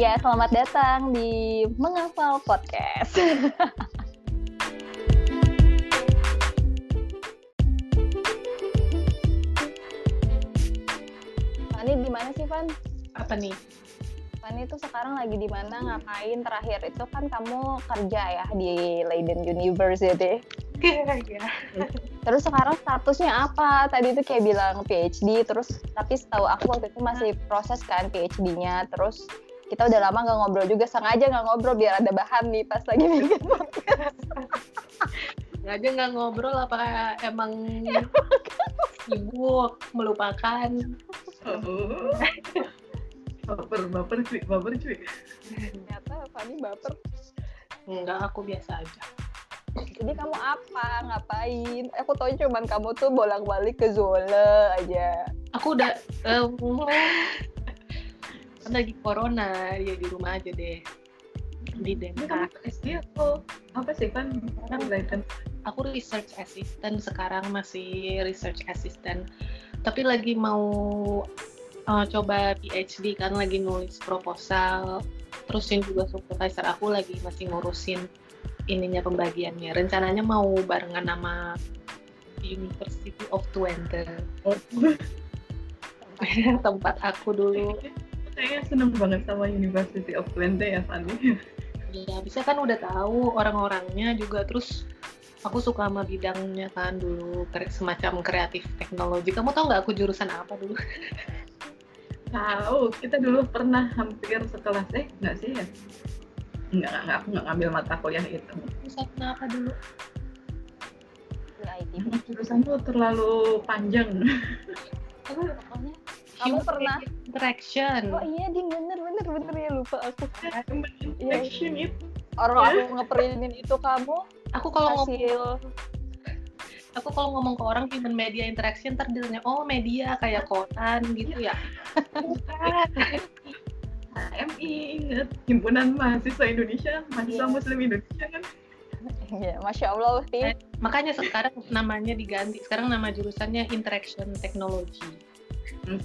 Ya, selamat datang di Menghafal Podcast. Fani di mana sih, Van? Apa nih? Fani itu sekarang lagi di mana ngapain? Terakhir itu kan kamu kerja ya di Leiden University. Iya. Terus sekarang statusnya apa? Tadi itu kayak bilang PhD, terus tapi setahu aku waktu itu masih proses kan PhD-nya. Terus kita udah lama nggak ngobrol juga, sengaja nggak ngobrol biar ada bahan nih pas lagi bikin podcast. aja nggak ngobrol apa emang sibuk melupakan Oh. baper, baper cuy, baper cuy. Ternyata Fani baper. enggak aku biasa aja Jadi kamu apa? Ngapain? Aku tahu cuman kamu tuh bolak-balik ke Zola aja. aku udah eh, kan lagi corona ya di rumah aja deh. Di Ini Denmark. SD atau apa sih? Kan? Kan. Leiden. aku research assistant sekarang masih research assistant. Tapi lagi mau uh, coba PhD kan lagi nulis proposal. Terusin juga supervisor aku lagi masih ngurusin ininya pembagiannya. Rencananya mau barengan sama University of Twente. Tempat aku dulu Saya seneng banget sama University of Twente ya, Fanny. ya bisa kan udah tahu orang-orangnya juga terus aku suka sama bidangnya kan dulu semacam kreatif teknologi kamu tau nggak aku jurusan apa dulu Tahu, kita dulu pernah hampir sekelas eh nggak sih ya? Nggak, nggak, aku nggak ngambil mata kuliah itu. jurusan apa dulu. Jurusan tuh terlalu panjang. Aku Pokoknya Kamu pernah- interaction. Oh iya, dia bener bener bener ya lupa aku. Human interaction itu. Orang aku ngeprintin itu kamu aku kalau ngomong hasil. Aku kalau ngomong ke orang human media interaction ntar dia tanya oh media kayak koran gitu ya. HMI inget himpunan mahasiswa Indonesia mahasiswa Iya. Muslim Indonesia kan? Ya masya Allah Ti. makanya sekarang namanya diganti. Sekarang nama jurusannya interaction technology Hmm.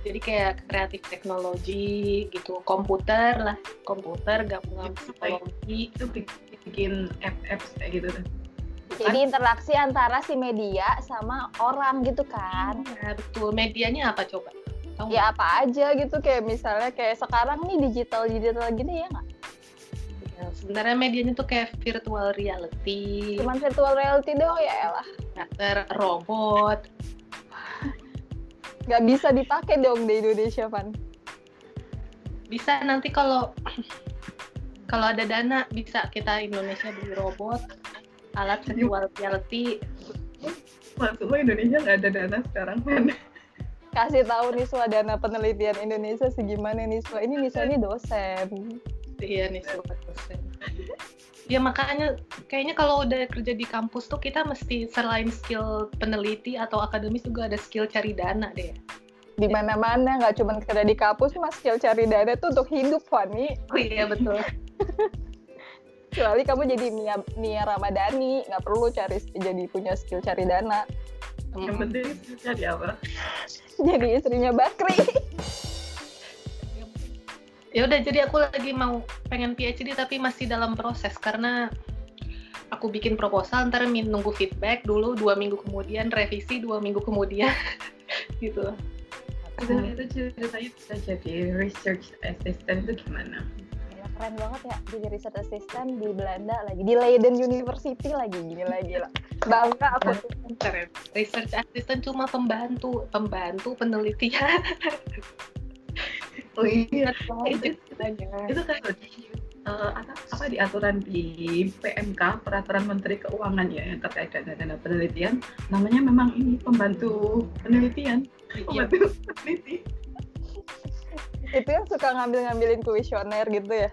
jadi kayak kreatif teknologi gitu komputer lah komputer gabungan Itu psikologi itu bikin app-apps kayak gitu tuh Jadi interaksi antara si media sama orang gitu kan. Nah, betul medianya apa coba tahu Ya apa aja gitu kayak misalnya kayak sekarang nih digital digital gini ya nggak? Ya, sebenarnya medianya tuh kayak virtual reality Cuman virtual reality doang ya elah. teater robot Nggak bisa dipakai dong di Indonesia Van. bisa nanti kalau kalau ada dana bisa kita Indonesia beli robot alat virtual reality maksudnya Indonesia nggak ada dana sekarang kan Kasih tahu nih dana penelitian Indonesia segimana nih Ini Niswa ini dosen. iya nih sobat dosen ya makanya kayaknya kalau udah kerja di kampus tuh kita mesti selain skill peneliti atau akademis juga ada skill cari dana deh Di mana-mana nggak cuma kerja di kampus mas skill cari dana tuh untuk hidup Fani. oh iya betul Kecuali kamu jadi Nia, Nia Ramadhani, nggak perlu cari jadi punya skill cari dana. yang penting cari apa Jadi istrinya Bakri. ya udah jadi aku lagi mau pengen PhD tapi masih dalam proses karena aku bikin proposal ntar nunggu feedback dulu dua minggu kemudian revisi dua minggu kemudian. Gitu. Itu itu ceritanya bisa jadi research assistant itu gimana? Gila, keren banget ya jadi research assistant di Belanda lagi di Leiden University lagi gila gila. Bangga aku. Tuh. keren. Research assistant cuma pembantu pembantu penelitian oh iya. Itu ceritanya itu kan eh, apa, apa di aturan di PMK peraturan Menteri Keuangan ya yang terkait dengan dana penelitian. Namanya memang ini pembantu penelitian. Iya, pembantu peneliti. Itu yang suka ngambil-ngambilin kuesioner gitu ya?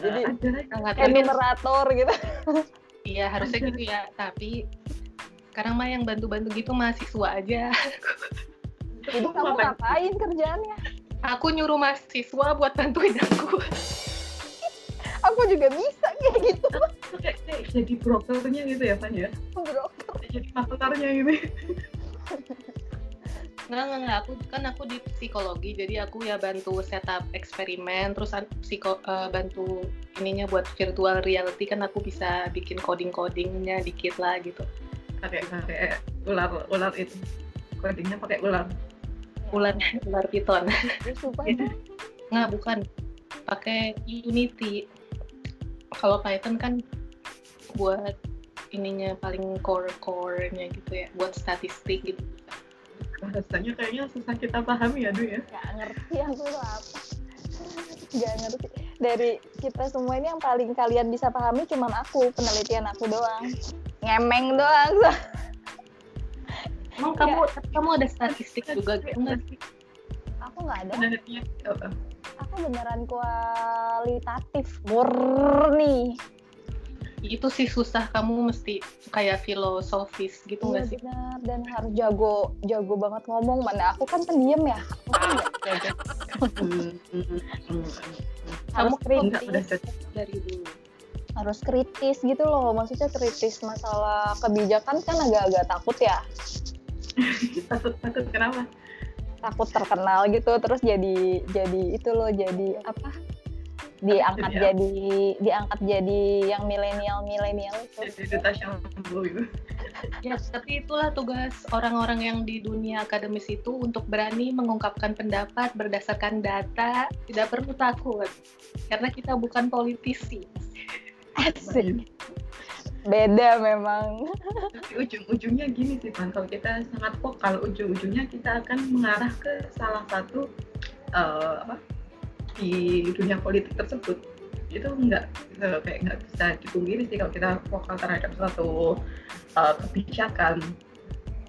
Jadi lagi. sangat lagi enumerator gitu. Iya harusnya gitu ya tapi sekarang mah yang bantu-bantu gitu mahasiswa aja. Jadi kamu ngapain kerjaannya aku nyuruh mahasiswa buat bantuin aku. Aku juga bisa kayak gitu. Itu kayak, kayak jadi brokernya gitu ya Van ya? Bro jadi makelarnya gitu. Nggak, nggak, nggak. Aku kan aku di psikologi, jadi aku ya bantu setup eksperimen, terus psiko, eh, bantu ininya buat virtual reality kan aku bisa bikin coding-codingnya dikit lah gitu. pakai pakai ular ular itu. Codingnya pakai ular Ular ular sumpah Iya. Nggak, bukan. Pakai Unity. Kalau Python kan buat ininya paling core-core-nya gitu ya, buat statistik gitu. bahasanya kayaknya susah kita pahami ya Du ya nggak ngerti aku tuh apa nggak ngerti dari kita semua ini yang paling kalian bisa pahami cuman aku penelitian aku doang ngemeng doang Emang kamu kamu ada statistik juga gitu nggak? Sih? aku nggak ada. Aku beneran kualitatif murni. Itu sih susah, kamu mesti kayak filosofis gitu iya nggak sih? benar. Dan harus jago jago banget ngomong mana aku kan pendiam ya. Aku kan jago. Kamu enggak udah kritis jadi dari dulu. harus kritis gitu loh. Maksudnya kritis masalah kebijakan kan agak-agak takut ya takut takut kenapa takut terkenal gitu terus jadi jadi itu loh jadi apa diangkat Jadi apa? jadi diangkat jadi yang milenial milenial itu jadi Ya, tapi itulah tugas orang-orang yang di dunia akademis itu untuk berani mengungkapkan pendapat berdasarkan data, tidak perlu takut. Karena kita bukan politisi. asik beda memang. Tapi ujung-ujungnya gini sih Pan, kalau kita sangat vokal, ujung-ujungnya kita akan mengarah ke salah satu eh, apa di dunia politik tersebut. Itu nggak eh, kayak nggak bisa dipungkiri sih kalau kita vokal terhadap suatu eh, kebijakan.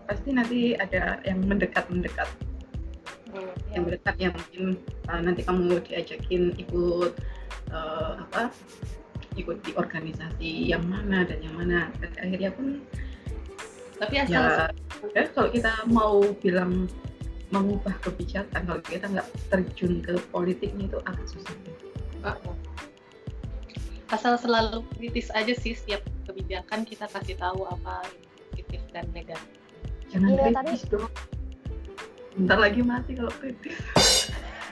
Pasti nanti ada yang mendekat-mendekat. Yang mendekat yang mungkin eh, nanti kamu diajakin ikut eh, apa ikut di organisasi yang mana dan yang mana. Dan akhirnya pun Tapi asal ya, ya kalau kita mau bilang mengubah kebijakan kalau kita nggak terjun ke politiknya itu agak susah. Asal selalu kritis aja sih setiap kebijakan kita kasih tahu apa yang positif dan negatif. jangan Iya, kritis dong. Bentar lagi mati kalau kritis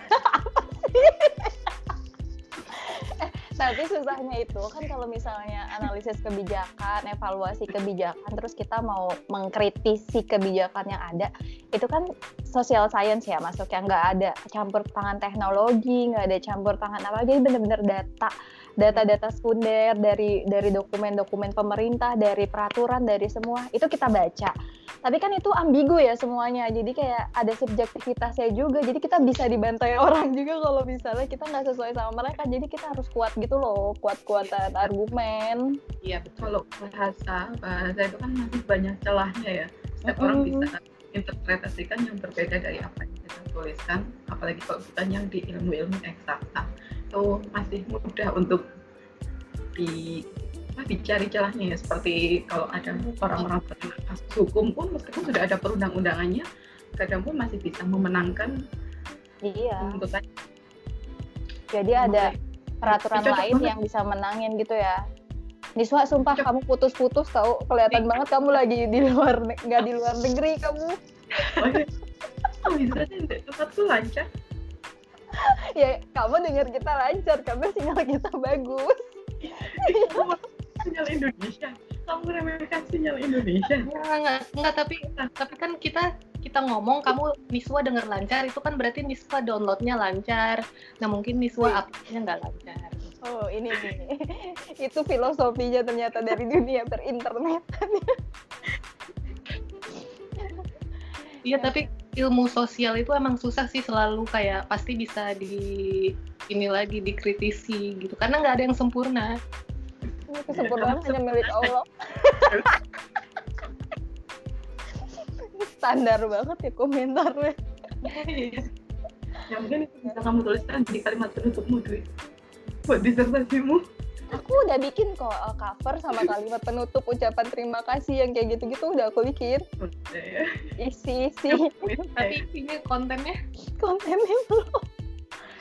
tapi susahnya itu kan kalau misalnya analisis kebijakan evaluasi kebijakan terus kita mau mengkritisi kebijakan yang ada itu kan social science ya masuk yang nggak ada campur tangan teknologi nggak ada campur tangan apa jadi bener-bener data data-data sekunder dari dari dokumen-dokumen pemerintah dari peraturan dari semua itu kita baca. Tapi kan itu ambigu ya semuanya. Jadi kayak ada subjektivitasnya juga. Jadi kita bisa dibantai orang juga kalau misalnya kita nggak sesuai sama mereka. Jadi kita harus kuat gitu loh. Kuat-kuatan argumen. Iya betul. kalau bahasa bahasa itu kan masih banyak celahnya ya. Setiap orang Mm-mm. bisa interpretasikan yang berbeda dari apa yang kita tuliskan. Apalagi kalau bukan yang di ilmu-ilmu eksakta itu masih mudah untuk di apa, dicari celahnya ya. Seperti kalau ada orang-orang kasus hukum pun meskipun sudah ada perundang-undangannya kadang pun masih bisa memenangkan iya. tuntutan jadi ada peraturan Cocok lain banget. yang bisa menangin gitu ya. Niswa sumpah Cocok. kamu putus-putus tahu kelihatan banget kamu lagi di luar nggak di luar negeri kamu. Oh, bisa tempatku lancar ya kamu dengar kita lancar karena sinyal kita bagus. Kamu sinyal Indonesia. Kamu remehkan sinyal Indonesia. Enggak, enggak, enggak, tapi tapi kan kita kita ngomong kamu Niswa denger lancar itu kan berarti Niswa downloadnya lancar. Nah mungkin Niswa uploadnya nggak lancar. oh ini nih. Itu filosofinya ternyata dari dunia berinternetan Iya tapi ilmu sosial itu emang susah sih selalu kayak pasti bisa di ini lagi dikritisi gitu. Karena nggak ada yang sempurna. kesempurnaan hanya milik Allah. Standar banget ya komentarnya. Ya mungkin itu bisa kamu tuliskan di kalimat penutupmu Dwi. Buat disertasimu aku udah bikin kok uh, cover sama kalimat penutup ucapan terima kasih yang kayak gitu-gitu udah aku bikin. Isi isi Tapi ini kontennya? Kontennya belum.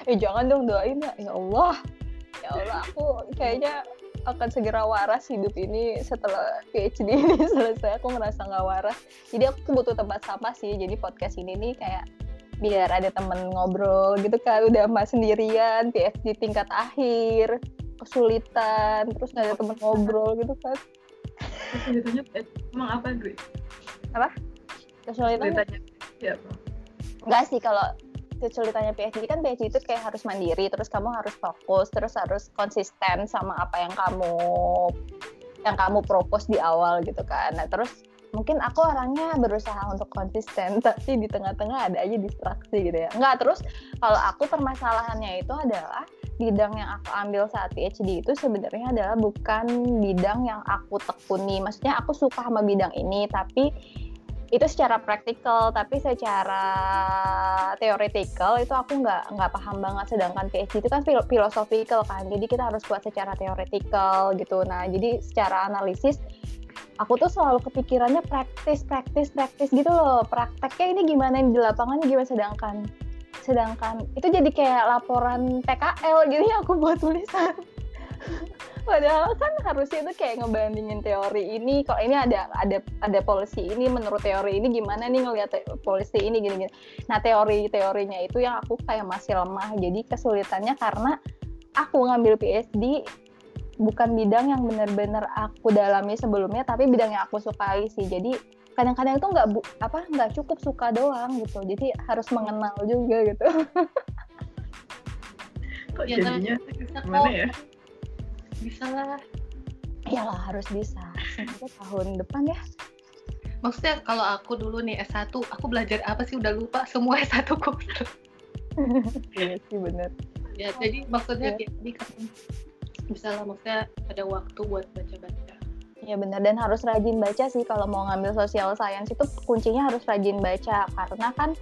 Eh jangan dong doain ya. Ya Allah. Ya Allah aku kayaknya akan segera waras hidup ini setelah PhD ini selesai. Aku merasa nggak waras. Jadi aku butuh tempat sampah sih. Jadi podcast ini nih kayak biar ada temen ngobrol gitu kan. Udah mas sendirian PhD tingkat akhir kesulitan terus nggak ada temen ngobrol gitu kan. Kesulitannya emang apa gue apa? Kesulitannya? Kesulitannya ya enggak sih kalau kesulitannya PhD kan PhD itu kayak harus mandiri terus kamu harus fokus terus harus konsisten sama apa yang kamu yang kamu propose di awal gitu kan. Nah terus mungkin aku orangnya berusaha untuk konsisten tapi di tengah-tengah ada aja distraksi gitu ya. Enggak terus kalau aku permasalahannya itu adalah bidang yang aku ambil saat PhD itu sebenarnya adalah bukan bidang yang aku tekuni. Maksudnya aku suka sama bidang ini tapi itu secara praktikal tapi secara teoretikal itu aku nggak nggak paham banget. Sedangkan PhD itu kan filosofikal kan jadi kita harus buat secara teoretikal gitu. Nah jadi secara analisis aku tuh selalu kepikirannya praktis praktis praktis gitu loh. Prakteknya ini gimana di lapangannya gimana? Sedangkan sedangkan itu jadi kayak laporan PKL ya aku buat tulisan Padahal kan harusnya itu kayak ngebandingin teori ini, kalau ini ada ada ada polisi ini menurut teori ini gimana nih ngelihat polisi ini gini-gini. Nah teori-teorinya itu yang aku kayak masih lemah. Jadi kesulitannya karena aku ngambil PhD bukan bidang yang benar-benar aku dalami sebelumnya, tapi bidang yang aku sukai sih. Jadi kadang-kadang itu nggak apa nggak cukup suka doang gitu. Jadi harus mengenal juga gitu. Kok ya, jadinya gimana ya? bisa lah. Iyalah harus bisa. Semoga tahun depan ya. Maksudnya kalau aku dulu nih S1 aku belajar apa sih? Udah lupa semua S1 ku iya sih bener. Ya jadi maksudnya ya. bisa lah maksudnya ada waktu buat baca-baca Iya benar. Dan harus rajin baca sih kalau mau ngambil sosial science itu kuncinya harus rajin baca. Karena kan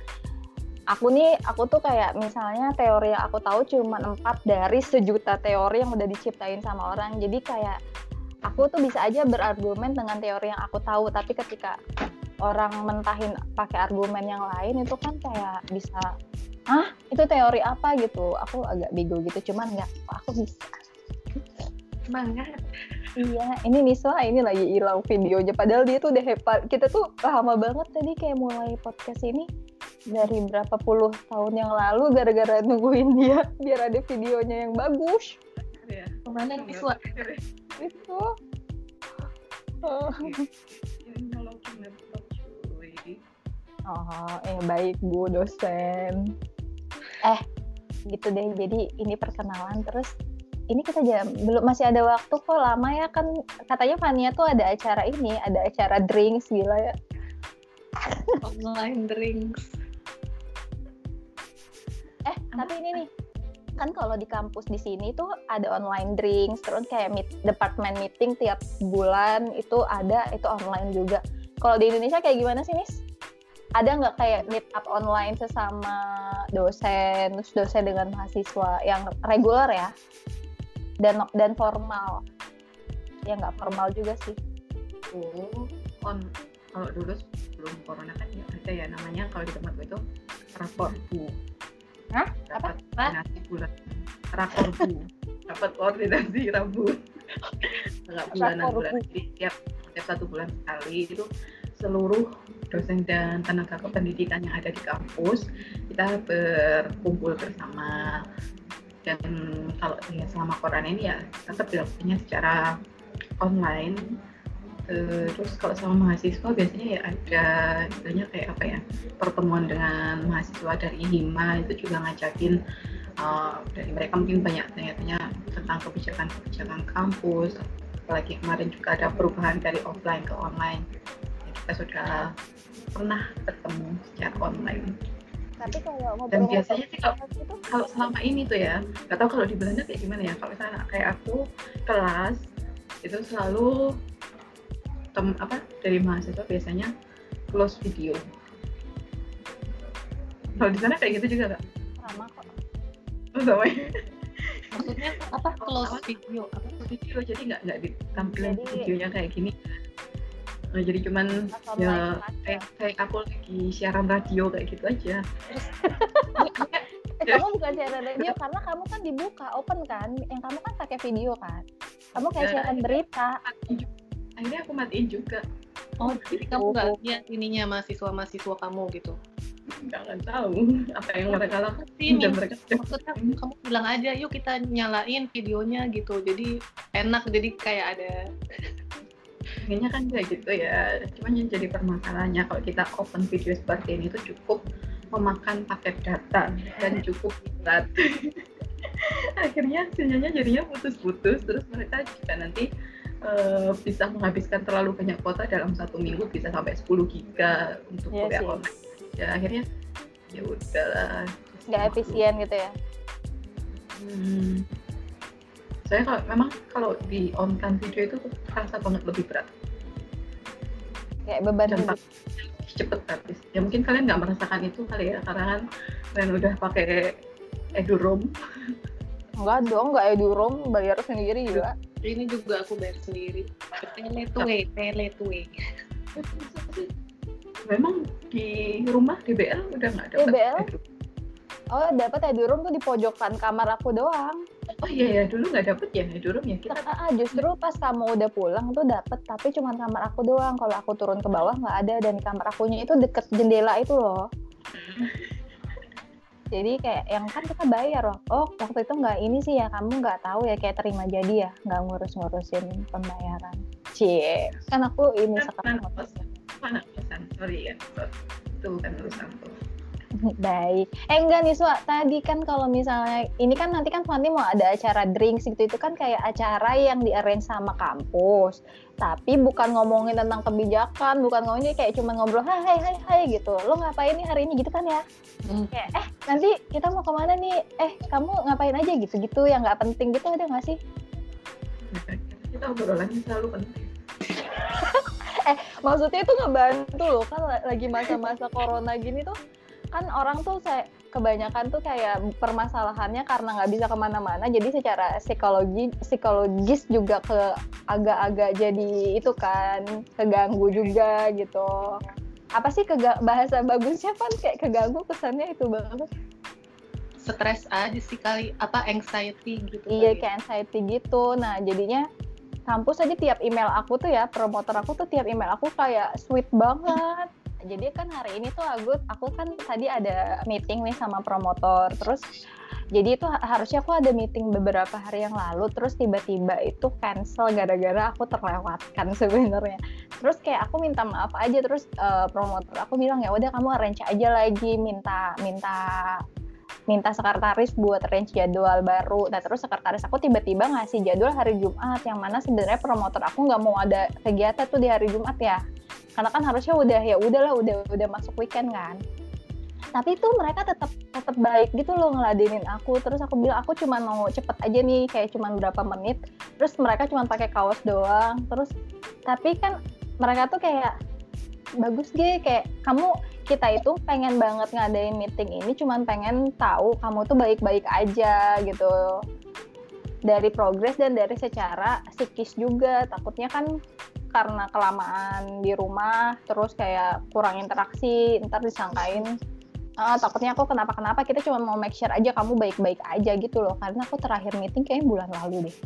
aku nih aku tuh kayak misalnya teori yang aku tahu cuma empat dari sejuta teori yang udah diciptain sama orang. Jadi kayak aku tuh bisa aja berargumen dengan teori yang aku tahu. Tapi ketika orang mentahin pakai argumen yang lain itu kan kayak bisa ah itu teori apa? gitu. Aku agak bego gitu. Cuman nggak aku bisa semangat Iya, ini Niswa ini lagi hilang videonya. Padahal dia tuh udah hebat. Kita tuh lama banget tadi kayak mulai podcast ini dari berapa puluh tahun yang lalu gara-gara nungguin dia biar ada videonya yang bagus. Ya. Ke mana Niswa? Itu. Oh. Oh, eh baik Bu dosen. Eh, gitu deh. Jadi ini perkenalan terus ini kita jam belum masih ada waktu kok lama ya kan katanya Fania tuh ada acara ini, ada acara drinks gila ya. Online drinks eh tapi ini nih kan kalau di kampus di sini tuh ada online drinks terus kayak meet, department meeting tiap bulan itu ada itu online juga kalau di Indonesia kayak gimana sih Nis? ada nggak kayak meet up online sesama dosen terus dosen dengan mahasiswa yang reguler ya dan dan formal ya nggak formal juga sih oh on kalau dulu sebelum corona kan ya ada ya namanya kalau di tempat itu rapor bu Hah? Apa? Koordinasi bulan. Rakorbu. Dapat koordinasi Rabu. Enggak bulanan bulan. Jadi tiap tiap satu bulan sekali itu seluruh dosen dan tenaga kependidikan yang ada di kampus kita berkumpul bersama dan kalau ya selama corona ini ya tetap dilakukannya secara online. Uh, terus kalau sama mahasiswa biasanya ya ada istilahnya kayak apa ya pertemuan dengan mahasiswa dari Hima itu juga ngajakin uh, dari mereka mungkin banyak tanya-tanya tentang kebijakan-kebijakan kampus. Apalagi kemarin juga ada perubahan dari offline ke online. Kita sudah pernah bertemu secara online tapi kalau ngobrol dan biasanya sih kalau, itu, kalau selama ini tuh ya nggak tahu kalau di Belanda kayak gimana ya kalau misalnya kayak aku kelas itu selalu tem apa dari mahasiswa biasanya close video. Kalau di sana kayak gitu juga kak? Sama kok. Oh sama ya? Maksudnya apa? Close video apa? Video jadi nggak nggak ditampilkan jadi, videonya kayak gini nah, jadi cuman ya kayak, kayak aku lagi siaran radio kayak gitu aja. Eh, kamu bukan siaran radio karena kamu kan dibuka open kan? Yang kamu kan pakai video kan? Kamu kayak Ya, siaran berita. akhirnya aku matiin juga. Oh, jadi kamu nggak lihat ininya mahasiswa-mahasiswa kamu gitu? nggak nggak tahu. Apa yang mereka lakukan Sih, dan mereka maksudnya kamu bilang aja, yuk kita nyalain videonya gitu. Jadi enak, jadi kayak ada Kayaknya kan kayak gitu ya. Cuman yang jadi permasalahannya kalau kita open video seperti ini itu cukup memakan paket data dan cukup berat. Akhirnya sinyalnya jadinya putus-putus. Terus mereka juga nanti eh, bisa menghabiskan terlalu banyak kuota dalam satu minggu bisa sampai 10 giga untuk Iya kuliah sih. online. Ya akhirnya ya udahlah. nggak efisien gitu ya Hmm. Saya kalau memang kalau di on video itu terasa banget lebih berat. Kayak beban lebih cepet habis. Ya mungkin kalian nggak merasakan itu kali ya, karena kan kalian udah pakai eduroam. enggak dong enggak edurom bayar sendiri juga ini juga aku bayar sendiri. Tele tuwe, tele tuwe. Memang di rumah di BL udah nggak dapat BL? oh dapat edurom tuh di pojokan kamar aku doang Oh iya ya, dulu nggak dapet ya eduroam ya? Kita. Ah, ah, justru pas kamu udah pulang tuh dapet tapi cuma kamar aku doang. Kalau aku turun ke bawah nggak ada dan kamar akunya itu deket jendela itu loh. Jadi kayak yang kan kita bayar loh. Oh waktu itu nggak ini sih ya kamu nggak tahu ya kayak terima jadi ya nggak ngurus-ngurusin pembayaran. Cie. Kan aku ini Kan sekarang kosan, anak kosan, sorry ya, itu kan urusan tuh. baik. Eh enggak nih Swa tadi kan kalau misalnya ini kan nanti kan Fanti mau ada acara drinks gitu. Itu kan kayak acara yang di arrange sama kampus. Tapi bukan ngomongin tentang kebijakan bukan ngomongin kayak cuma ngobrol hai hai hai hai gitu. Lo ngapain nih hari ini? Gitu kan ya. Hmm. kayak eh nanti kita mau ke mana nih? Eh kamu ngapain aja? Gitu gitu yang nggak penting gitu ada nggak sih? Kita obrolannya selalu penting. maksudnya itu ngebantu loh kan la- lagi masa-masa corona gini tuh kan orang tuh saya kebanyakan tuh kayak permasalahannya karena nggak bisa ke mana-mana jadi secara psikologi psikologis juga ke agak-agak jadi itu kan keganggu juga gitu apa sih kega- bahasa bagusnya kan kayak keganggu kesannya itu banget Stres aja sih kali, apa anxiety gitu. iya kali. kayak anxiety gitu nah jadinya kampus aja tiap email aku tuh ya promotor aku tuh tiap email aku kayak sweet banget jadi kan hari ini tuh aku aku kan tadi ada meeting nih sama promotor. Terus jadi itu ha- harusnya aku ada meeting beberapa hari yang lalu. Terus tiba-tiba itu cancel gara-gara aku terlewatkan sebenarnya. Terus kayak aku minta maaf aja. Terus eh, promotor aku bilang ya udah kamu arrange aja lagi. Minta minta minta sekretaris buat arrange jadwal baru. Nah terus sekretaris aku tiba-tiba ngasih jadwal hari Jumat yang mana sebenarnya promotor aku nggak mau ada kegiatan tuh di hari Jumat ya. Karena kan harusnya udah ya udahlah udah udah masuk weekend kan. Tapi itu mereka tetap tetap baik gitu loh ngeladenin aku. Terus aku bilang aku cuma mau cepet aja nih kayak cuma berapa menit. Terus mereka cuma pakai kaos doang. Terus tapi kan mereka tuh kayak bagus gue kayak kamu kita itu pengen banget ngadain meeting ini cuman pengen tahu kamu tuh baik-baik aja gitu dari progres dan dari secara psikis juga takutnya kan karena kelamaan di rumah terus kayak kurang interaksi ntar disangkain. "Ah, takutnya aku kenapa-kenapa kita cuma mau make sure aja kamu baik-baik aja gitu loh. Karena aku terakhir meeting kayaknya bulan lalu deh.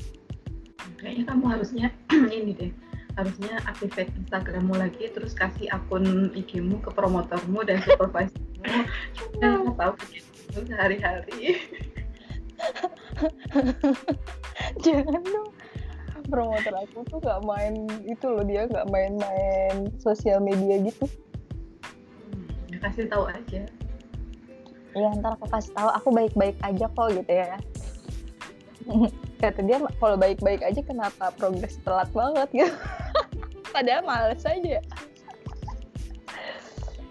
Kayaknya kamu harusnya ini deh, harusnya activate Instagrammu lagi, terus kasih akun IG-mu ke promotormu dan supervisormu. Dan tahu kegiatanmu sehari-hari. jangan dong promotor aku tuh gak main itu loh dia gak main-main sosial media gitu. Hmm, kasih tahu aja. ya ntar aku kasih tahu. Aku baik-baik aja kok gitu ya. Kata dia kalau baik-baik aja kenapa progres telat banget? Gitu. Padahal males aja.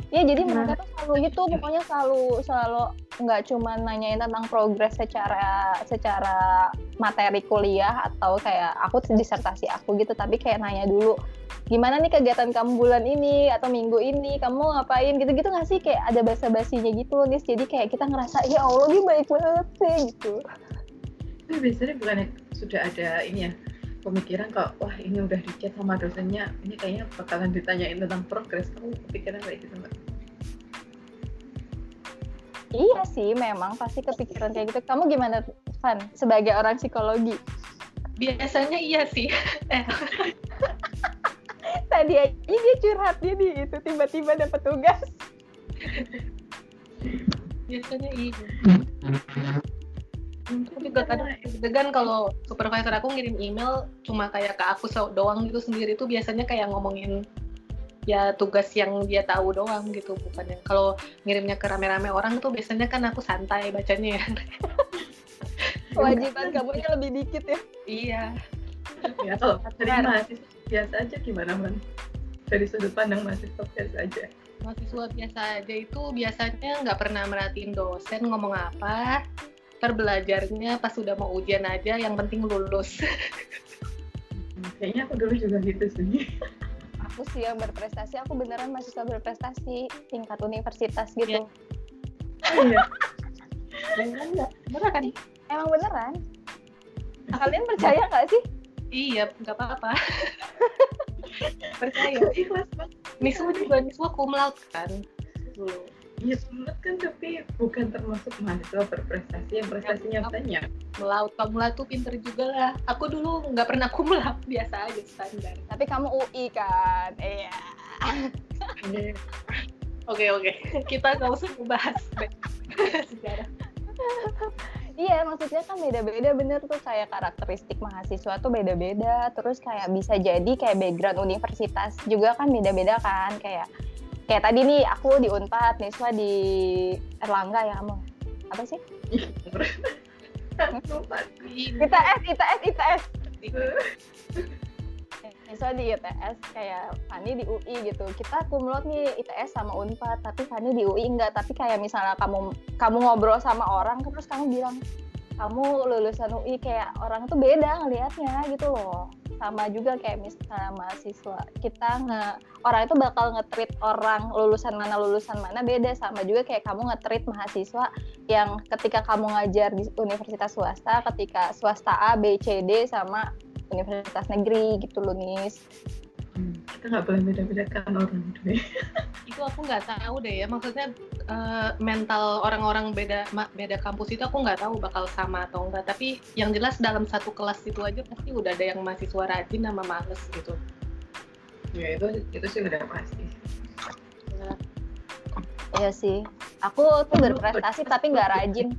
Ya jadi mereka tuh selalu gitu pokoknya selalu selalu nggak cuma nanyain tentang progres secara secara materi kuliah atau kayak aku disertasi aku gitu tapi kayak nanya dulu gimana nih kegiatan kamu bulan ini atau minggu ini? Kamu ngapain? Gitu-gitu nggak sih? Kayak ada basa-basinya gitu loh guys jadi kayak kita ngerasa ya Allah dia baik banget sih gitu. Tapi biasanya bukannya sudah ada ini ya pemikiran kok wah ini udah di chat sama dosennya ini kayaknya bakalan ditanyain tentang progres kamu kepikiran kayak gitu mbak Iya sih, memang pasti kepikiran kayak gitu. Kamu gimana, Van? Sebagai orang psikologi? Biasanya iya sih. eh, Tadi aja dia curhat dia di itu tiba-tiba dapat tugas. biasanya iya. Aku juga kadang deg-degan kalau supervisor aku ngirim email cuma kayak ke aku doang gitu sendiri tuh biasanya kayak ngomongin ya tugas yang dia tahu doang gitu bukan yang kalau ngirimnya ke rame-rame orang tuh biasanya kan aku santai bacanya. Ya Kewajiban kamunya lebih dikit ya. iya. Ya kalau dari mahasiswa biasa aja gimana man? Dari sudut pandang mahasiswa biasa aja. Mahasiswa biasa aja itu biasanya nggak pernah merhatiin dosen ngomong apa ntar belajarnya pas sudah mau ujian aja yang penting lulus. Kayaknya aku dulu juga gitu sih Aku sih yang berprestasi, aku beneran mahasiswa berprestasi tingkat universitas gitu. Iya. oh, iya beneran nggak beneran kan Emang beneran? Kalian percaya nggak sih? iya nggak apa-apa percaya ikhlas banget Niswa juga Niswa cum laude kan dulu Iya sempat kan tapi bukan termasuk mahasiswa berprestasi yang prestasinya banyak. Melaut laude tuh pinter juga lah aku dulu nggak pernah cum laude biasa aja standar Tapi kamu UI kan? Iya. oke oke kita nggak usah membahas sejarah Iya, maksudnya kan beda-beda bener tuh kayak karakteristik mahasiswa tuh beda-beda. Terus kayak bisa jadi kayak background universitas juga kan beda-beda kan. Kayak kayak tadi nih aku di Unpad, Niswa di Erlangga ya kamu. Apa sih? ITS, ITS, ITS. Niswa di ITS kayak Fani di UI gitu. Kita kumlot nih ITS sama Unpad, tapi Fani di UI enggak. Tapi kayak misalnya kamu kamu ngobrol sama orang terus kamu bilang kamu lulusan UI kayak orang tuh beda ngelihatnya gitu loh. Sama juga kayak misalnya mahasiswa. Kita nge orang itu bakal nge-treat orang lulusan mana lulusan mana beda. Sama juga kayak kamu nge-treat mahasiswa yang ketika kamu ngajar di universitas swasta ketika swasta A B C D sama universitas negeri gitu loh Nis kita nggak boleh beda-bedakan orang deh. itu aku nggak tahu deh ya maksudnya eh, mental orang-orang beda beda kampus itu aku nggak tahu bakal sama atau enggak tapi yang jelas dalam satu kelas itu aja pasti udah ada yang mahasiswa rajin sama males gitu Ya itu itu sih udah pasti. Iya sih aku tuh berprestasi tapi nggak rajin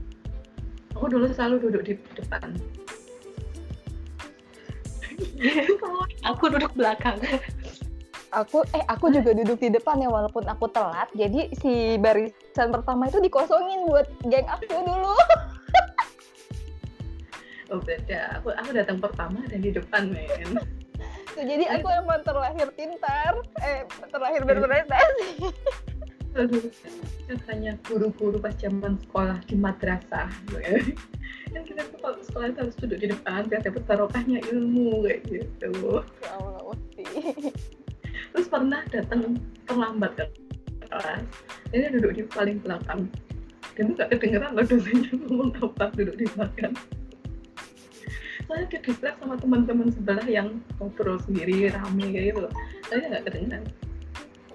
Aku dulu selalu duduk di depan. aku duduk belakang. Aku eh aku juga duduk di depan ya walaupun aku telat. Jadi si barisan pertama itu dikosongin buat geng aku dulu. Oh beda. Aku aku datang pertama dan di depan men. Jadi aku emang terlahir pintar. Eh terlahir berprestasi Aduh, katanya guru-guru pas zaman sekolah di madrasah. Kan kita tuh kalau sekolah itu harus duduk di depan biar dapat barokahnya ilmu kayak gitu. ya Allah Terus pernah datang terlambat ke kelas. Jadi duduk di paling belakang. Dan tuh gak kedengeran loh dosennya ngomong apa duduk di belakang. Saya ke distract sama teman-teman sebelah yang ngobrol sendiri rame kayak gitu. Saya nggak kedengeran.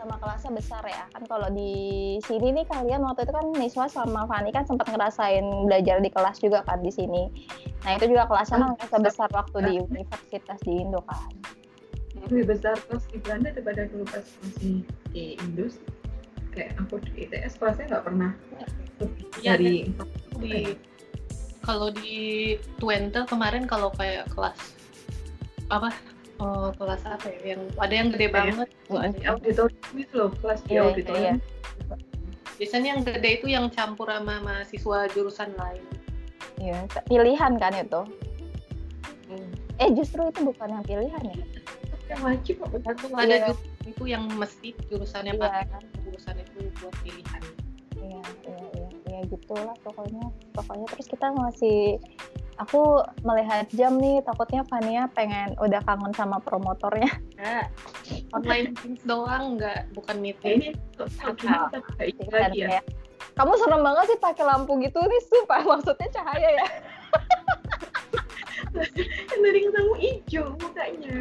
Sama kelasnya besar ya. Kan kalau di sini nih kalian waktu itu kan Niswa sama Fani kan sempat ngerasain belajar di kelas juga kan di sini. Nah itu juga kelasnya mah ngerasa besar waktu di universitas di Indo kan. Lebih besar kelas di Belanda daripada dulu pas masih di Indus kayak aku di ITS kelasnya nggak pernah lebih Iya, dari di kalau di Twente kemarin kalau kayak kelas apa oh, kelas apa ya? Yang ada yang gede Kayak- banget. Yang- auditorium itu loh kelas di Iya, auditorium biasanya yang gede itu yang campur sama mahasiswa jurusan lain. Iya pilihan kan itu? Eh justru itu bukan yang pilihan ya? Yang wajib Tergantung ada Iya. jurusan itu yang mesti jurusannya Iya. pakai jurusan itu buat pilihan. Iya iya iya. Iya gitulah pokoknya. Pokoknya terus kita masih aku melihat jam nih takutnya Fania pengen udah kangen sama promotornya. Nah, online meetings doang nggak bukan ya meeting. Ini nggak ikut Kan, ya kamu serem banget sih pakai lampu gitu nih sumpah. Maksudnya cahaya ya? Kan tadi ketemu hijau mukanya.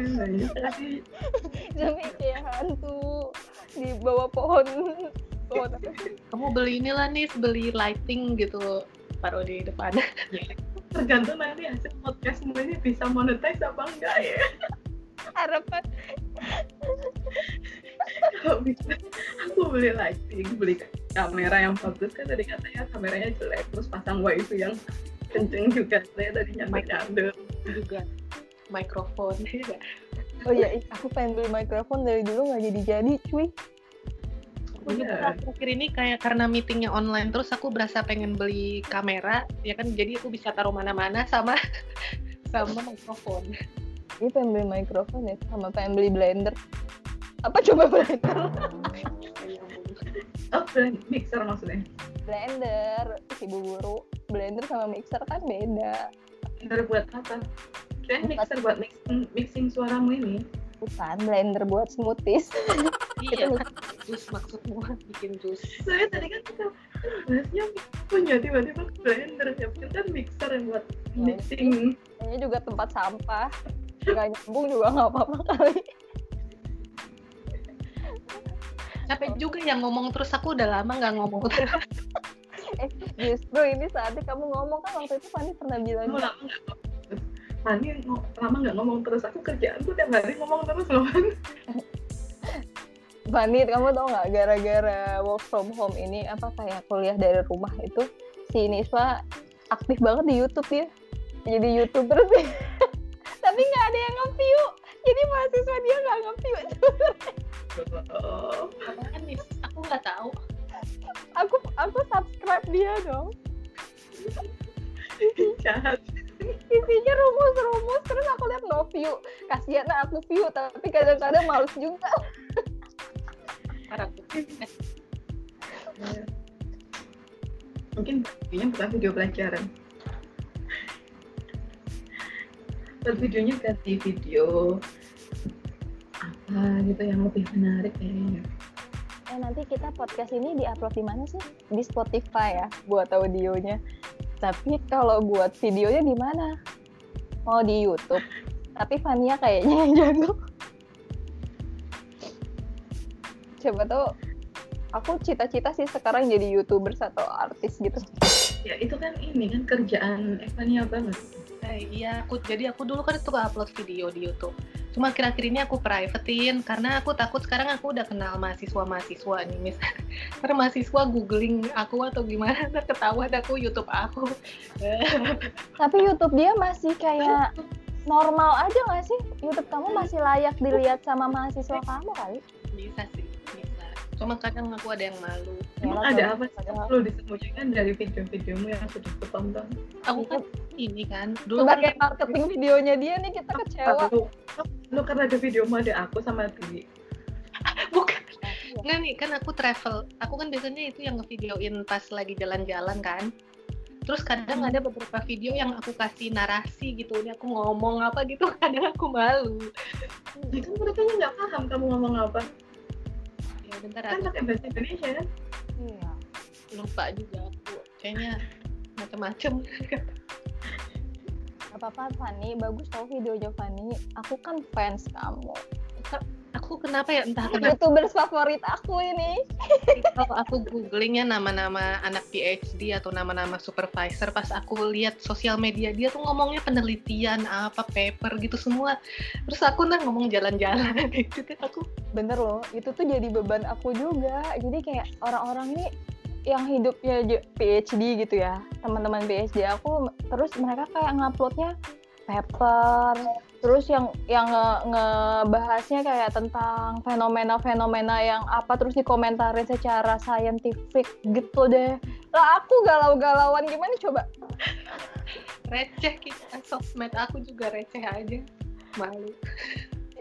Jadi kayak hantu di bawah pohon. Kamu beli inilah nih beli lighting gitu taruh di depan tergantung nanti hasil podcastmu ini bisa monetize apa enggak ya. Harapan. Kalau bisa? Aku beli lighting beli kamera yang bagus kan tadi katanya. Kameranya jelek terus pasang wifi yang kenceng juga. Saya tadi nyampe nyampe. juga. Mikrofon. Ya oh iya aku pengen beli mikrofon dari dulu nggak jadi jadi cuy Iya. akhir ini kayak karena meetingnya online terus aku berasa pengen beli kamera ya kan? Jadi aku bisa taruh mana-mana sama sama mikrofon. Ini pengen beli mikrofon ya sama pengen beli blender. Apa coba blender? Oh mixer maksudnya? Blender ibu guru. Blender sama mixer kan beda. Blender buat apa? Kirain mixer buat mixing, mixing suaramu ini bukan blender buat smoothies. Iya kan jus maksudmu bikin jus. Saya tadi kan kita bahasnya punya tiba-tiba blender ya. Kan mixer yang buat Ya, mixing. Ini juga tempat sampah. Nggak nyambung juga nggak apa-apa kali. Capek juga yang ngomong terus aku udah lama nggak ngomong. Terus eh justru ini saatnya kamu ngomong. Kan waktu itu Fanny pernah bilang kamu lama nggak ngomong terus. Aku kerjaanku tiap hari ngomong terus loh Fanny kamu tau nggak gara-gara work from home ini apa kayak kuliah dari rumah itu si Niswa aktif banget di YouTube ya. Jadi youtuber sih. Tapi nggak ada yang nge-view. Jadi mahasiswa dia nggak nge-view view kasihan aku view tapi kadang-kadang males juga. Mungkin videonya bukan video pelajaran. Terus videonya ganti video apa gitu yang lebih menarik kayaknya. Eh nanti kita podcast ini diupload di mana sih? Di Spotify ya buat audionya. Tapi kalau buat videonya di mana? Mau di YouTube tapi Fania kayaknya yang jago. Coba tuh aku cita-cita sih sekarang jadi youtuber atau artis gitu. Ya itu kan ini kan kerjaan Evania banget. Eh, iya aku jadi aku dulu kan suka upload video di YouTube. Cuma akhir-akhir ini aku privatein karena aku takut sekarang aku udah kenal mahasiswa-mahasiswa nih mis. Karena mahasiswa googling aku atau gimana ntar ketahuan aku YouTube aku. Tapi YouTube dia masih kayak normal aja nggak sih? YouTube kamu masih layak dilihat sama mahasiswa kamu kali. Bisa sih bisa. Cuma kadang aku ada yang malu. Emang ada apa sih perlu disembunyikan dari video-videomu yang sudah kutonton aku kan ini kan dulu sebagai kan marketing videonya dia nih kita kecewa. Lu, lu karena ada videomu ada aku sama Dwi. Bukan. Nggak nih, kan aku travel. Aku kan biasanya itu yang ngevideoin pas lagi jalan-jalan kan. Terus kadang Hmm. ada beberapa video yang aku kasih narasi gitu. Ini aku ngomong apa gitu, kadang aku malu. ya kan mereka nggak paham kamu ngomong apa Ya bentar kan pakai bahasa Indonesia kan Iya. lupa juga aku. Kayaknya macem-macem. Gak apa-apa Fanny, bagus tau videonya Fanny. Aku kan fans kamu. Aku kenapa ya entah kenapa Youtubers favorit aku ini. kalau aku googlingnya nama-nama anak PhD atau nama-nama supervisor pas aku lihat sosial media dia tuh ngomongnya penelitian apa paper gitu semua terus aku nah ngomong jalan-jalan gitu kan aku Bener loh, itu tuh jadi beban aku juga. Jadi kayak orang-orang nih yang hidupnya PhD gitu ya, teman-teman PhD aku, terus mereka kayak nguploadnya paper, terus yang yang nge- ngebahasnya kayak tentang fenomena-fenomena yang apa terus dikomentarin secara scientific gitu deh. Lah aku galau-galauan gimana coba? receh kita sosmed aku juga receh aja malu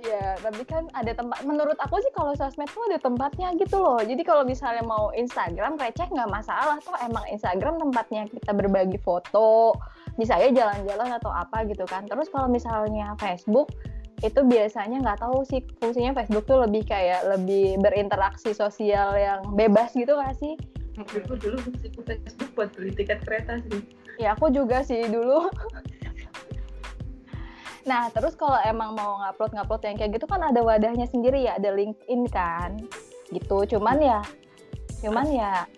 Iya, tapi kan ada tempat. Menurut aku sih kalau sosmed tuh ada tempatnya gitu loh. Jadi kalau misalnya mau Instagram receh nggak masalah tuh emang Instagram tempatnya kita berbagi foto, misalnya jalan-jalan atau apa gitu kan. Terus kalau misalnya Facebook itu biasanya nggak tahu sih fungsinya Facebook tuh lebih kayak lebih berinteraksi sosial yang bebas gitu nggak sih? aku dulu Facebook buat beli tiket kereta sih Ya aku juga sih dulu. nah terus kalau emang mau ngupload ngupload yang kayak gitu kan ada wadahnya sendiri ya, ada LinkedIn kan, gitu. Cuman ya cuman ya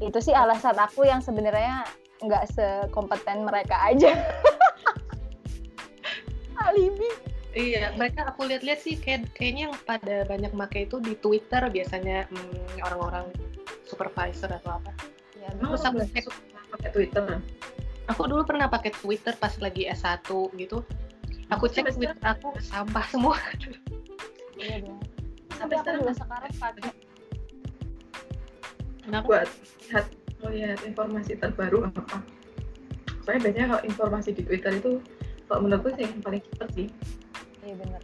itu sih alasan aku yang sebenarnya nggak sekompeten mereka aja alibi Iya, mereka aku lihat-lihat sih kayak kayaknya yang pada banyak make itu di Twitter biasanya hmm, orang-orang supervisor atau apa. ya, Terus aku pakai Twitter. Aku dulu pernah pakai Twitter pas lagi S1 gitu. Aku cek Sampai Twitter aku sampah semua. iya dong tapi Sampai aku sekarang juga sekarang pakai Kenapa? buat lihat melihat informasi terbaru apa. Soalnya biasanya kalau informasi di Twitter itu kalau menurutku sih yang paling cepat sih. iya bener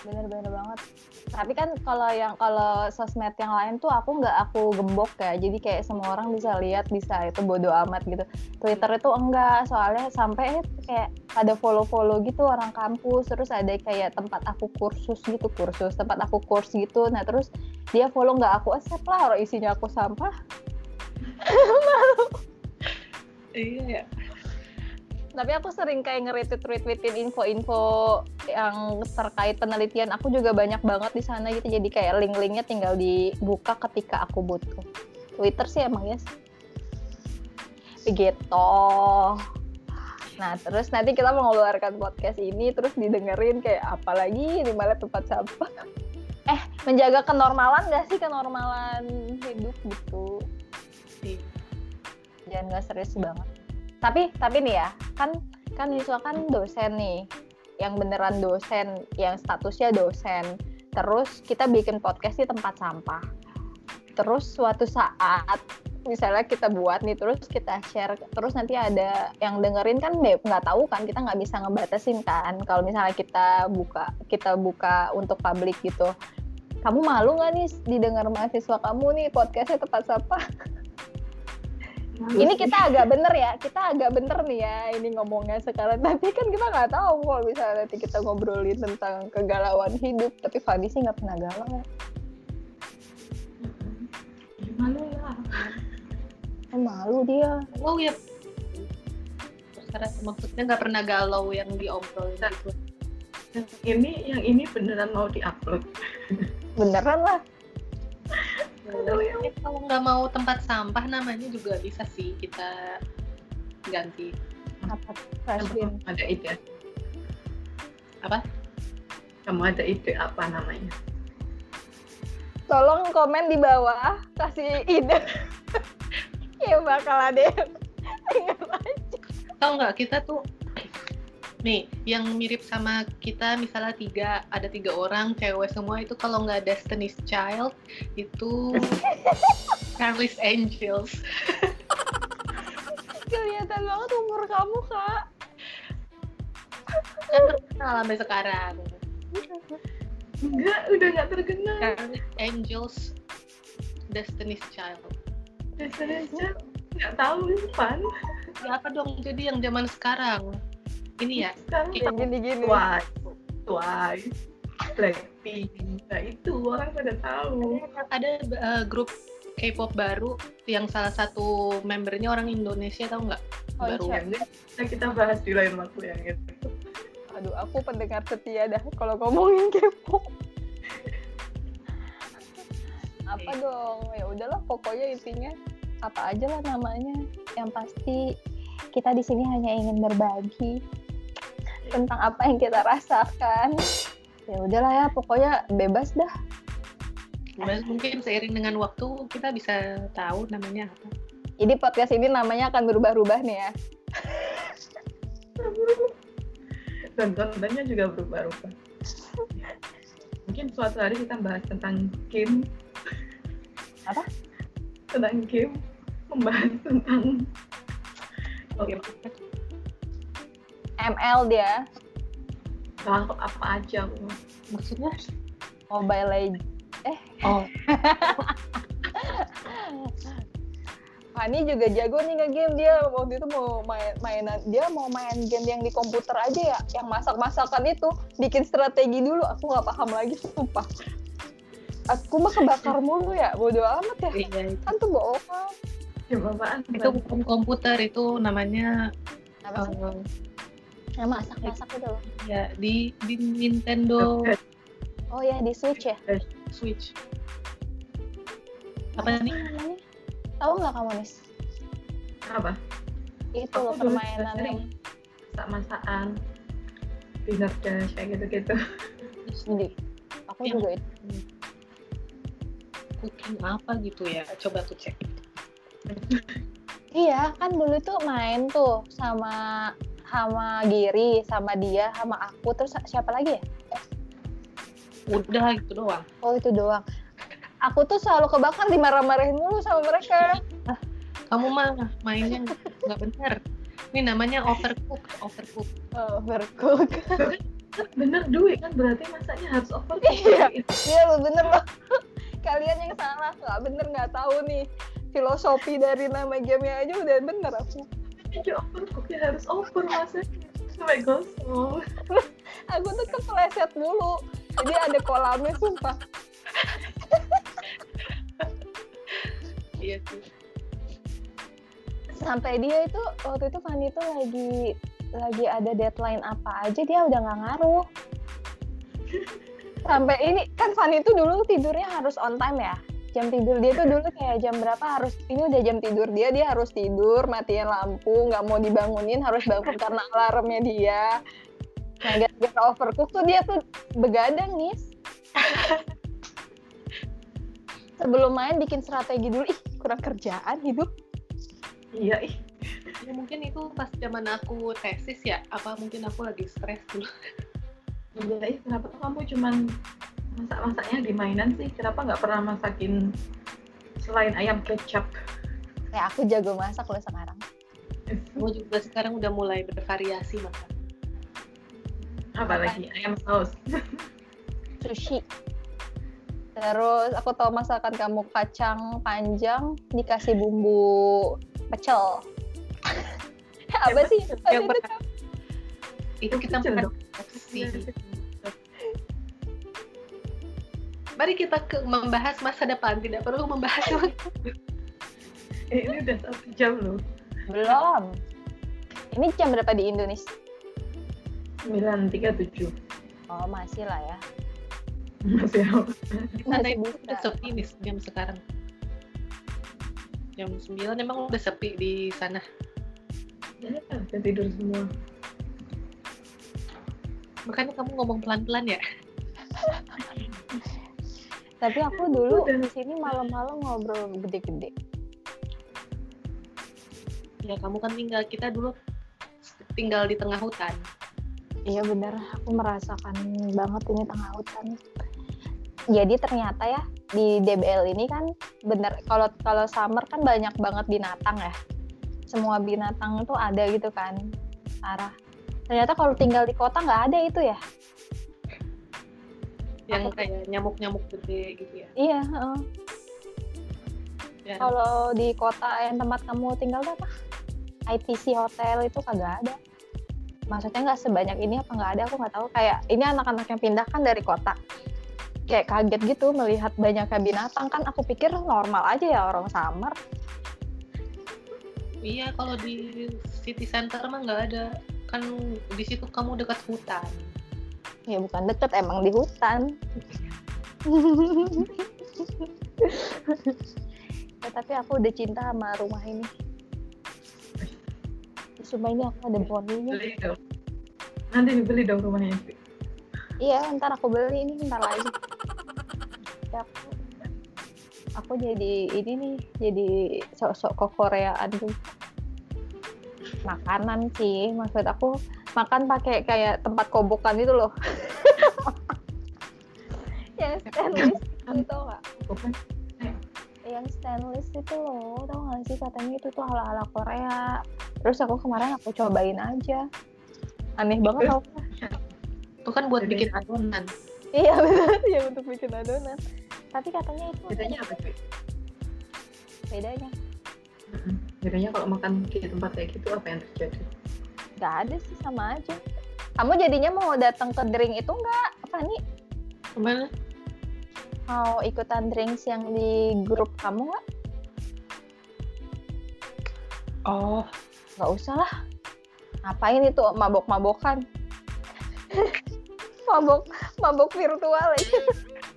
bener bener banget tapi kan kalau yang kalau sosmed yang lain tuh aku nggak aku gembok ya. Jadi kayak semua orang bisa lihat bisa itu bodo amat gitu. Twitter itu enggak soalnya sampai kayak ada follow follow gitu orang kampus. Terus ada kayak tempat aku kursus gitu kursus tempat aku kurs gitu. Nah terus dia follow nggak aku accept lah orang isinya aku sampah. Iya ya. Tapi aku sering kayak nge-retweet retweetin info-info yang terkait penelitian. Aku juga banyak banget di sana gitu. Jadi kayak link-linknya tinggal dibuka ketika aku butuh. Twitter sih emang ya begitu nah terus nanti kita mengeluarkan podcast ini terus didengerin kayak apalagi di mana tempat sampah. Eh menjaga kenormalan gak sih? Kenormalan hidup gitu. Iya. jangan nggak serius banget tapi tapi nih ya kan kan Yuswa kan dosen nih yang beneran dosen yang statusnya dosen. Terus kita bikin podcast di tempat sampah. Terus suatu saat misalnya kita buat nih terus kita share terus nanti ada yang dengerin kan nggak tahu kan kita nggak bisa ngebatasin kan. Kalau misalnya kita buka kita buka untuk publik gitu. Kamu malu nggak nih didengar mahasiswa kamu nih podcastnya tempat sampah ini kita agak bener ya kita agak bener nih ya ini ngomongnya sekarang tapi kan kita nggak tahu kalau misalnya nanti kita ngobrolin tentang kegalauan hidup tapi Fadi sih nggak pernah galau Ya, malu lah. Oh, malu dia Oh ya. Maksudnya nggak pernah galau yang diobrolin gitu. Yang ini yang ini beneran mau diupload. beneran lah Kalau nggak mau tempat sampah namanya juga bisa sih kita ganti. apa Kamu ada ide? Apa? Kamu ada ide apa namanya? tolong komen di bawah kasih ide ya bakal ada yang denger aja Tahu nggak kita tuh nih yang mirip sama kita misalnya tiga ada tiga orang cewek semua itu kalau nggak Destiny's Child itu Charlie's Angels. Kelihatan banget umur kamu kak. Kan terkenal sampai sekarang. Enggak, udah nggak terkenal. Charlie's Angels Destiny's Child. Biasanya aja nggak tahu pan. ya apa dong? Jadi yang zaman sekarang ini ya Kita- gini-gini. Twice, Twice, Blackpink. Nah itu orang pada tahu. ada uh, grup K-pop baru yang salah satu membernya orang Indonesia tahu nggak? Oh, baru bisa kita bahas di lain waktu yang itu. aduh aku pendengar setia dah kalau ngomongin kepo apa dong? Ya udahlah pokoknya intinya apa aja lah namanya. Yang pasti kita di sini hanya ingin berbagi tentang apa yang kita rasakan ya udahlah ya pokoknya bebas dah Mas, mungkin seiring dengan waktu kita bisa tahu namanya apa jadi podcast ini namanya akan berubah-ubah nih ya Dan kontennya juga berubah-ubah. Mungkin suatu hari kita bahas tentang game. Apa? Tentang game. Membahas tentang Oke. ML dia. Kalau apa aja maksudnya? Mobile Legends. Oh. Fani juga jago nih nge-game. Dia waktu itu mau main mainan dia mau main game yang di komputer aja ya. Yang masak-masakan itu. Bikin strategi dulu. Aku nggak paham lagi sumpah. Aku mah kebakar mulu ya. Bodo amat ya. Iya itu kan tuh bohong. Ya itu bukan komputer itu namanya apa sih? uh, yang masak-masak itu. Loh ya di di Nintendo. Oh ya di Switch ya? Switch. Apa nih? namanya? Tahu nggak kamu nis? Apa? Itu Aku loh permainan yang masak-masakan. Dinner dash kayak gitu-gitu. Di aku Yang- juga itu. Cooking apa gitu ya? Coba tuh cek. iya kan dulu tuh main tuh sama sama Giri sama dia sama aku terus siapa lagi ya Udah gitu doang. oh itu doang aku tuh selalu kebakar dimarah-marahin mulu sama mereka Kamu mah mainnya nggak benar. Ini namanya overcook, overcook. oh, overcook bener duit kan berarti masaknya harus over Iya. iya lo bener loh kalian yang salah nggak bener nggak tahu nih filosofi dari nama gamenya aja udah bener aku ya overcook ya harus over masaknya sampai gosong. Aku tuh kepleset mulu. Jadi ada kolamnya sumpah. Iya sih. sampai dia itu waktu itu Fanny tuh lagi lagi ada deadline apa aja dia udah nggak ngaruh. Sampai ini kan Fanny itu dulu tidurnya harus on time ya jam tidur dia tuh dulu kayak jam berapa harus ini udah jam tidur dia dia harus tidur matiin lampu nggak mau dibangunin harus bangun karena alarmnya dia nah gara-gara overcook tuh dia tuh begadang nih sebelum main bikin strategi dulu ih kurang kerjaan hidup iya ih Ya mungkin itu pas zaman aku tesis ya. Apa mungkin aku lagi stres dulu. iya kenapa kamu cuman masak-masaknya di mainan sih. Kenapa nggak pernah masakin selain ayam kecap? Kayak aku jago masak loh sekarang. Aku juga sekarang udah mulai bervariasi makan. apalagi ayam saus. Sushi. Terus aku tahu masakan kamu kacang panjang dikasih bumbu pecel. Apa sih? apa Yang itu? kita makan sih. Mari kita ke membahas masa depan, tidak perlu membahas Eh, ini udah satu jam loh. Belum. Ini jam berapa di Indonesia? 9.37 oh masih lah ya. Masih Masih bisa. udah sepi nih jam sekarang. Jam 9 emang udah sepi di sana. ya udah tidur semua. Makanya kamu ngomong pelan-pelan ya. tapi aku dulu di sini malam-malam ngobrol gede-gede Ya kamu kan tinggal kita dulu tinggal di tengah hutan. Iya bener, aku merasakan banget ini tengah hutan. Jadi ternyata ya di DBL ini kan bener kalau kalau summer kan banyak banget binatang ya. Semua binatang itu ada gitu kan, Sarah. Ternyata kalau tinggal di kota nggak ada itu ya. Yang kayak nyamuk-nyamuk gede gitu ya. Iya. Ya, Kalau di kota yang tempat kamu tinggal tuh apa? ITC hotel itu kagak ada. Maksudnya nggak sebanyak ini apa nggak ada? Aku nggak tahu. Kayak ini anak-anak yang pindah kan dari kota. Kayak kaget gitu melihat banyaknya binatang kan. Aku pikir normal aja ya orang summer. Iya, kalau di city center mah nggak ada. Kan di situ kamu dekat hutan. Ya bukan deket emang di hutan. ya, tapi aku udah cinta sama rumah ini. Sumpah ini aku ada bondingnya. beli dong nanti dibeli dong rumahnya Iya, ntar aku beli ini ntar lagi. Ya, aku, aku jadi ini nih, jadi sok-sok ke Koreaan tuh. Makanan sih, maksud aku makan pakai kayak tempat kobokan itu loh. yang stainless itu tau gak? bukan Yang stainless itu loh, tau gak sih katanya itu tuh ala-ala Korea. Terus aku kemarin aku cobain aja. Aneh banget tau? Itu kan buat bikin adonan. Iya benar, ya untuk bikin adonan. Tapi katanya itu bedanya apa cuy bedanya bedanya kalau makan di tempat kayak gitu apa yang terjadi nggak ada sih sama aja. Kamu jadinya mau datang ke drink itu nggak? Apa nih? Ke mana? Mau ikutan drinks yang di grup kamu nggak? Oh, Nggak usah lah. Ngapain itu mabok-mabokan? mabok, mabok virtual ya.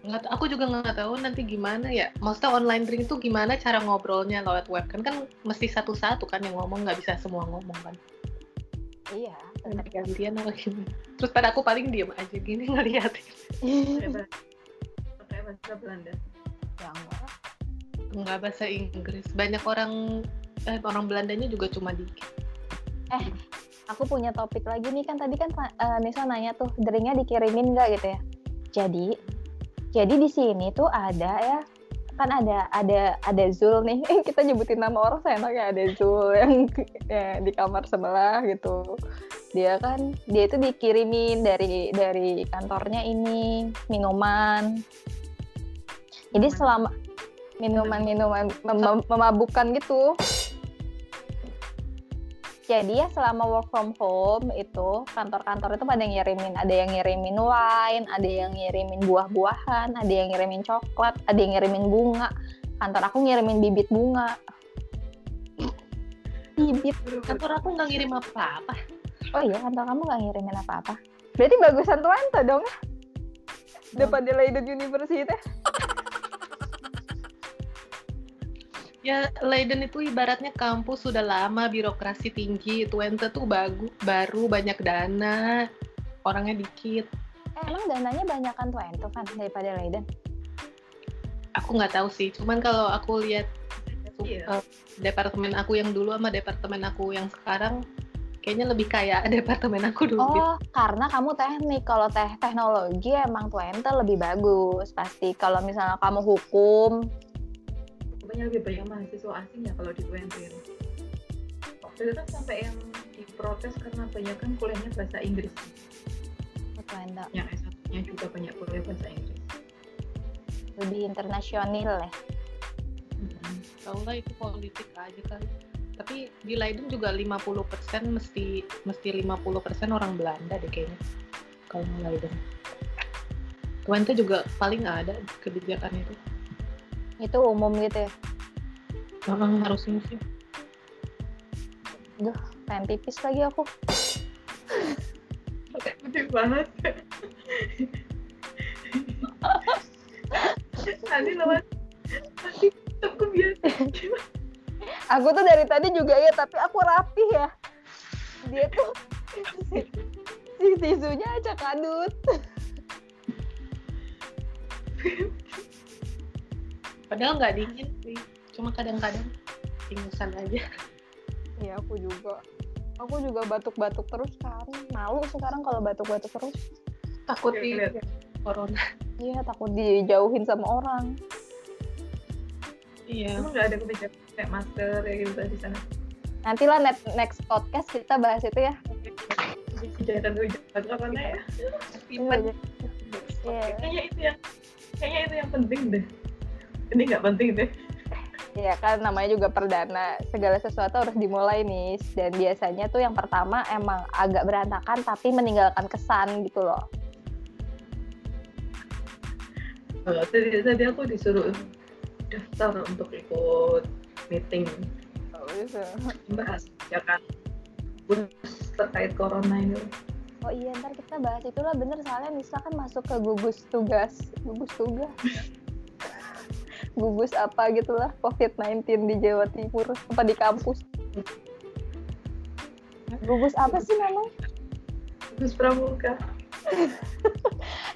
nggak aku juga nggak tahu nanti gimana ya maksudnya online drink itu gimana cara ngobrolnya lewat web kan kan mesti satu-satu kan yang ngomong nggak bisa semua ngomong kan iya nanti gantian apa gimana terus pada aku paling diem aja gini ngeliatin pakai bahasa Belanda. Ya enggak. Nggak bahasa Inggris. Banyak orang eh, orang Belandanya juga cuma dikit. Aku punya topik lagi nih. Kan tadi kan uh, Nisa nanya tuh drinknya dikirimin nggak gitu ya? Jadi jadi di sini tuh ada ya kan ada ada ada Zul nih. Kita nyebutin nama orang saya ya ada Zul yang ya, di kamar sebelah gitu. Dia kan dia itu dikirimin dari dari kantornya ini minuman. Jadi selama minuman minuman. mem memabukkan gitu jadi ya selama work from home itu kantor-kantor itu pada ngirimin ada yang ngirimin wine ada yang ngirimin buah-buahan ada yang ngirimin coklat ada yang ngirimin bunga. Kantor aku ngirimin bibit bunga. Bibit. Kantor aku nggak ngirim apa-apa. Oh iya kantor kamu nggak ngirimin apa-apa? Berarti bagusan tuan dong. Depan di Leiden University ya Leiden itu ibaratnya kampus sudah lama birokrasi tinggi Twente tuh bagus baru banyak dana orangnya dikit eh, emang dananya banyak kan Twente kan daripada Leiden aku nggak tahu sih cuman kalau aku lihat Iya. uh, departemen aku yang dulu sama departemen aku yang sekarang kayaknya lebih kaya departemen aku dulu gitu. Oh, karena kamu teknik. Kalau teh teknologi emang Twente lebih bagus pasti. Kalau misalnya kamu hukum, Pokoknya lebih banyak mahasiswa asing ya kalau di ini. Waktu itu kan sampai yang diprotes karena banyak kan kuliahnya bahasa Inggris. Twente Yang S1-nya juga banyak kuliah bahasa Inggris. lebih internasional ya. Hmm. Tau lah itu politik aja kali tapi di Leiden juga 50% mesti mesti 50% orang Belanda deh kayaknya kalau di Leiden Twente juga paling ada kebijakan itu Itu umum gitu ya. Heeh, harusnya sih Pengen pipis lagi aku. Gede banget. Tadi lewat tadi aku biasa. Aku tuh dari tadi juga ya, tapi aku rapih ya. Dia tuh si, si tisunya acak adut. Padahal nggak dingin sih cuma kadang-kadang ingusan aja Iya, aku juga. Aku juga batuk-batuk terus kan. Malu sekarang kalau batuk-batuk terus. takut di lihat. corona Iya, takut dijauhin sama orang. iya Emang nggak ada kebijakan kayak masker ya gitu di sana. Nanti lah net- next podcast kita bahas itu ya. Kebijakan kebijakan corona ya. Iya, Iya. Kayaknya itu yang kayaknya itu yang penting deh. Ini nggak penting deh. Iya kan namanya juga perdana. Segala sesuatu harus dimulai nih dan biasanya tuh yang pertama emang agak berantakan tapi meninggalkan kesan gitu loh. Oh, tadi tadi aku disuruh daftar untuk ikut meeting. Bahas kebijakan khusus terkait corona ini. Oh iya ntar kita bahas itulah. Bener soalnya Nisa kan masuk ke gugus tugas. Gugus tugas gugus apa gitulah COVID-19 di Jawa Timur apa di kampus gugus apa sih namanya? Khusus pramuka.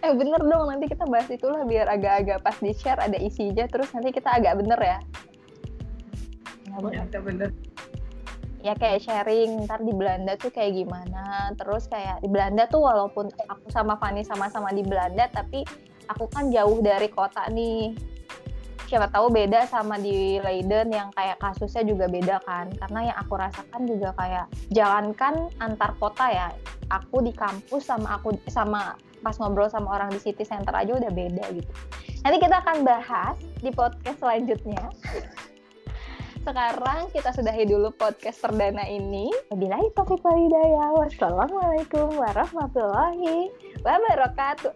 Eh bener dong nanti kita bahas itulah biar agak-agak pas di share ada isinya terus nanti kita agak bener ya. Ya, bener. Ya, udah bener. ya kayak sharing ntar di Belanda tuh kayak gimana terus kayak di Belanda tuh walaupun aku sama Fani sama-sama di Belanda tapi aku kan jauh dari kota nih siapa tahu beda sama di Leiden yang kayak kasusnya juga beda kan karena yang aku rasakan juga kayak jangankan antar kota ya aku di kampus sama aku sama pas ngobrol sama orang di city center aja udah beda gitu nanti kita akan bahas di podcast selanjutnya sekarang kita sudahi dulu podcast perdana ini. Wabillahi taufiq wal. Wassalamualaikum warahmatullahi wabarakatuh.